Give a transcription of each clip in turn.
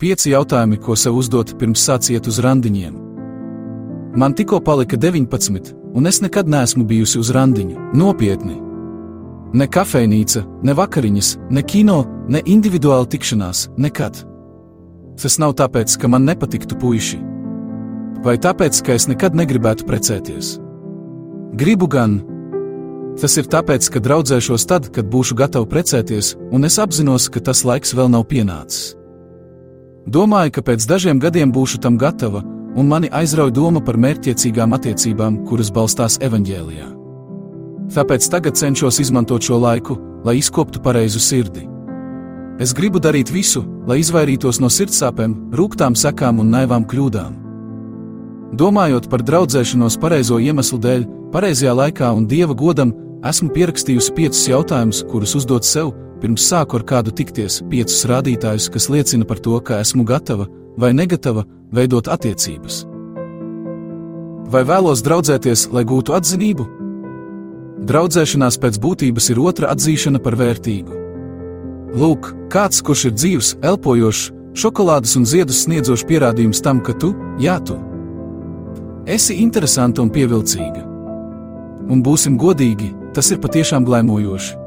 Pieci jautājumi, ko sev uzdot pirms sāciet uz randiņiem. Man tikko palika 19, un es nekad neesmu bijusi uz randiņa. Nopietni! Ne kafejnīca, ne vakariņas, ne kino, ne individuāla tikšanās - nekad. Tas nav tāpēc, ka man nepatiktu puiši, vai tāpēc, ka es nekad negribētu precēties. Gribu gan. Tas ir tāpēc, ka draudzēšos tad, kad būšu gatava precēties, un es apzinos, ka tas laiks vēl nav pienācis. Domāju, ka pēc dažiem gadiem būšu tam gatava, un mani aizrauja doma par mērķiecīgām attiecībām, kuras balstās evaņģēlijā. Tāpēc tagad cenšos izmantot šo laiku, lai izkoptu pareizu sirdi. Es gribu darīt visu, lai izvairītos no sirdsāpēm, rūktām sekām un naivām kļūdām. Domājot par draudzēšanos pareizo iemeslu dēļ, pareizajā laikā un dieva godam, esmu pierakstījusi piecus jautājumus, kurus uzdot sev, Pirms sāku ar kādu tikties, piecus rādītājus, kas liecina par to, ka esmu gatava vai negatava veidot attiecības. Vai vēlos draudzēties, lai gūtu atzinību? Draudzēšanās pēc būtības ir otra atzīšana par vērtīgu. Lūk, kāds, kurš ir dzīves, elpojošs, šokolādes un ziedus sniedzošs pierādījums tam, ka tu, jā, tu esi interesanta un pievilcīga. Un būsim godīgi, tas ir patiešām glaimojoši.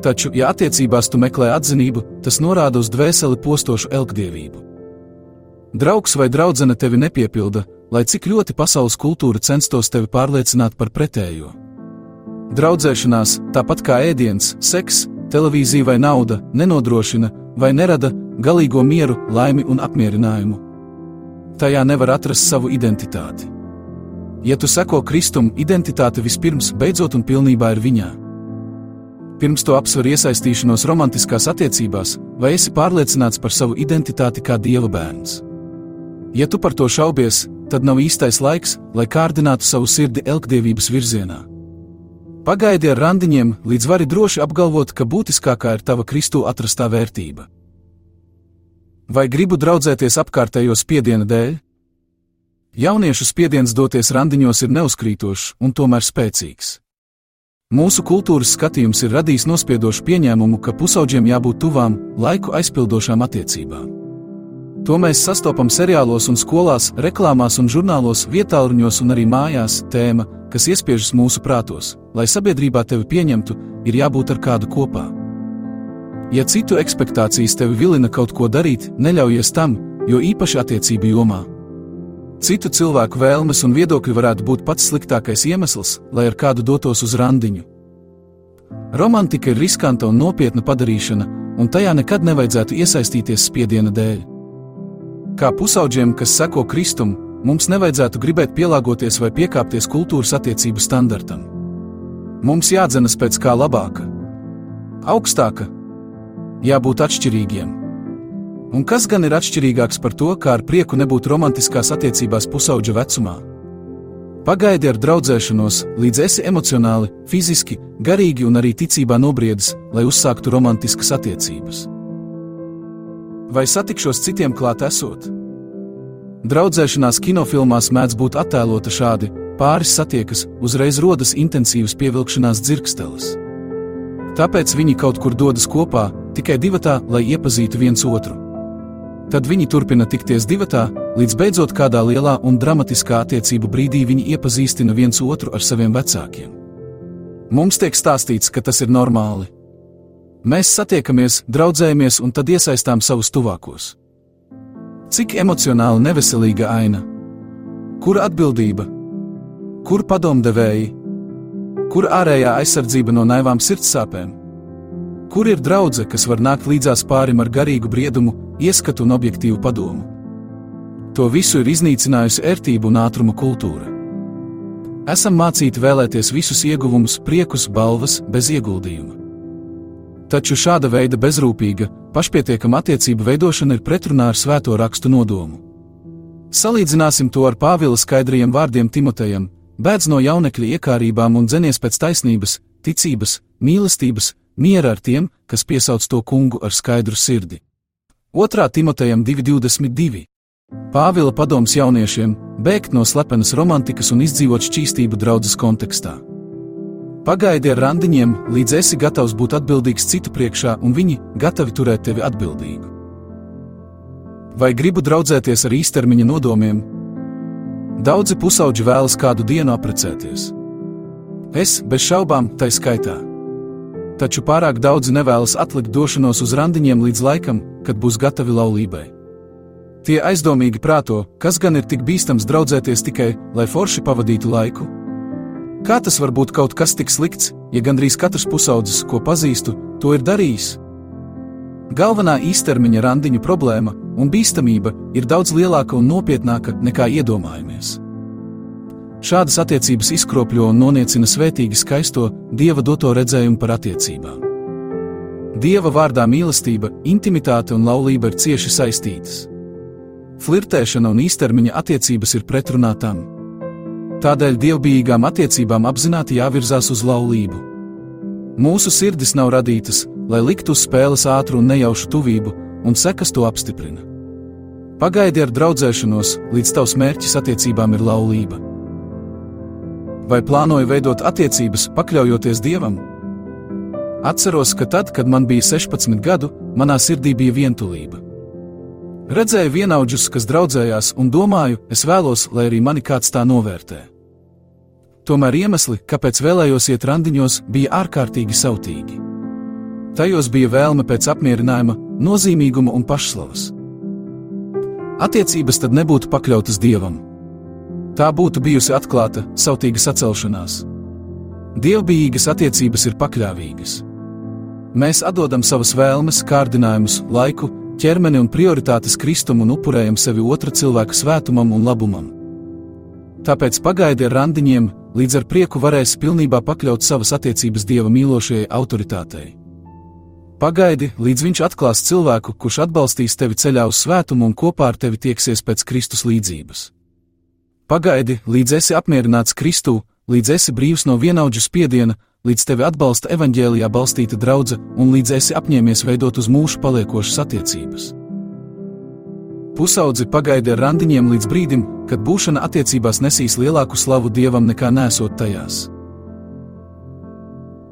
Taču, ja attiecībās tu meklē atzinību, tas norāda uz dvēseli postošu elgdievību. Draugs vai draudzene tevi nepiepilda, lai cik ļoti pasaules kultūra censtos tevi pārliecināt par pretējo. Draudzēšanās, tāpat kā ēdiens, seks, televīzija vai nauda, nenodrošina vai nerada galīgo mieru, laimi un apmierinājumu. Tajā nevar atrast savu identitāti. Ja tu seko Kristum, identitāte vispirms beidzot un pilnībā ir viņā. Pirms to apsver iesaistīšanos romantiskās attiecībās, vai esi pārliecināts par savu identitāti kā dieva bērns. Ja tu par to šaubies, tad nav īstais laiks, lai kārdinātu savu sirdi elkdievības virzienā. Pagaidi ar randiņiem, līdz vari droši apgalvot, ka būtiskākā ir tava Kristu atrastā vērtība. Vai gribu draudzēties apkārtējo spiediena dēļ? Jauniešu spiediens doties randiņos ir neuzkrītošs un tomēr spēcīgs. Mūsu kultūras skatījums ir radījis nospiedošu pieņēmumu, ka pusauģiem jābūt tuvām, laiku aizpildošām attiecībām. To mēs sastopam seriālos un skolās, reklāmās un žurnālos, vietāluņos un arī mājās. Tēma, kas iespiežas mūsu prātos, lai sabiedrībā tevi pieņemtu, ir jābūt ar kādu kopā. Ja citu expectācijas tevi vilina kaut ko darīt, neļaujies tam, jo īpaši attiecību jomā Citu cilvēku vēlmes un viedokļi varētu būt pats sliktākais iemesls, lai ar kādu dotos uz randiņu. Romantika ir riskanta un nopietna padarīšana, un tajā nekad nevajadzētu iesaistīties spiediena dēļ. Kā pusauģiem, kas seko Kristum, mums nevajadzētu gribēt pielāgoties vai piekāpties kultūras attiecību standartam. Mums jādzenas pēc kā labāka, augstāka, jābūt atšķirīgiem. Un kas gan ir atšķirīgāks par to, kā ar prieku nebūt romantiskās attiecībās pusauģa vecumā? Pagaidi ar draudzēšanos, līdz esi emocionāli, fiziski, garīgi un arī ticībā nobriedis, lai uzsāktu romantiskas attiecības. Vai satikšos citiem klāt esot? Draudzēšanās kinofilmās mēdz būt attēlota šādi: pāris satiekas, uzreiz rodas intensīvas pievilkšanās dzirkstelis. Tāpēc viņi kaut kur dodas kopā, tikai divatā, lai iepazītu viens otru. Tad viņi turpina tikties divatā, līdz beidzot kādā lielā un dramatiskā attiecību brīdī viņi iepazīstina viens otru ar saviem vecākiem. Mums tiek stāstīts, ka tas ir normāli. Mēs satiekamies, draudzējamies un tad iesaistām savus tuvākos. Cik emocionāli neveselīga aina? Kur atbildība? Kur padomdevēji? Kur ārējā aizsardzība no naivām sirdsāpēm? Kur ir draudzene, kas var nākt līdzās pārim ar garīgu briedumu, ieskatu un objektīvu padomu? To visu ir iznīcinājusi ērtību un ātruma kultūra. Esam mācīti vēlēties visus ieguvumus, priekus, balvas, bez ieguldījuma. Taču šāda veida bezrūpīga, pašpietiekama attiecību veidošana ir pretrunā ar svēto rakstu nodomu. Salīdzināsim to ar Pāvila skaidrajiem vārdiem Timotejam: bēdz no jaunekļa iekārībām un dzenies pēc taisnības, ticības, mīlestības, miera ar tiem, kas piesauc to kungu ar skaidru sirdi. 2. Timotejam 2.22. Pāvila padoms jauniešiem - bēgt no slepenas romantikas un izdzīvot šķīstību draudzes kontekstā. Pagaidi ar randiņiem, līdz esi gatavs būt atbildīgs citu priekšā, un viņi gatavi turēt tevi atbildīgu. Vai gribu draudzēties ar īstermiņa nodomiem? Daudzi pusauģi vēlas kādu dienu apprecēties. Es, bez šaubām, tai skaitā. Taču pārāk daudzi nevēlas atlikt došanos uz randiņiem līdz laikam, kad būs gatavi laulībai. Tie aizdomīgi prāto, kas gan ir tik bīstams draudzēties tikai, lai forši pavadītu laiku. Kā tas var būt kaut kas tik slikts, ja gandrīz katrs pusaudzis, ko pazīstu, to ir darījis? Galvenā īstermiņa randiņu problēma un bīstamība ir daudz lielāka un nopietnāka nekā iedomājamies. Šādas attiecības izkropļo un noniecina svētīgi skaisto dieva doto redzējumu par attiecībām. Dieva vārdā mīlestība, intimitāte un laulība ir cieši saistītas. Flirtēšana un īstermiņa attiecības ir pretrunā tam. Tādēļ dievbijīgām attiecībām apzināti jāvirzās uz laulību. Mūsu sirdis nav radītas, lai liktu uz spēles ātru un nejaušu tuvību, un sekas to apstiprina. Pagaidi ar draudzēšanos, līdz tavs mērķis attiecībām ir laulība. Vai plānoju veidot attiecības, pakļaujoties dievam? Atceros, ka tad, kad man bija 16 gadu, manā sirdī bija vientulība. Redzēju vienaudžus, kas draudzējās, un domāju, es vēlos, lai arī mani kāds tā novērtē. Tomēr iemesli, kāpēc vēlējos iet randiņos, bija ārkārtīgi sautīgi. Tajos bija vēlme pēc apmierinājuma, nozīmīguma un pašslavas. Attiecības tad nebūtu pakļautas dievam. Tā būtu bijusi atklāta, sautīga sacelšanās. Dievbijīgas attiecības ir pakļāvīgas. Mēs atdodam savas vēlmes, kārdinājumus, laiku, ķermeni un prioritātes Kristum un upurējam sevi otra cilvēka svētumam un labumam. Tāpēc pagaidi ar randiņiem, līdz ar prieku varēs pilnībā pakļaut savas attiecības dieva mīlošajai autoritātei. Pagaidi, līdz viņš atklās cilvēku, kurš atbalstīs tevi ceļā uz svētumu un kopā ar tevi tieksies pēc Kristus līdzības. Pagaidi, līdz esi apmierināts Kristū, līdz esi brīvs no vienaudžu spiediena, līdz tevi atbalsta evaņģēlijā balstīta draudzene un līdz esi apņēmies veidot uz mūžu paliekošas attiecības. Pusaudzi pagaidi ar randiņiem līdz brīdim, kad būšana attiecībās nesīs lielāku slavu dievam nekā nesot tajās.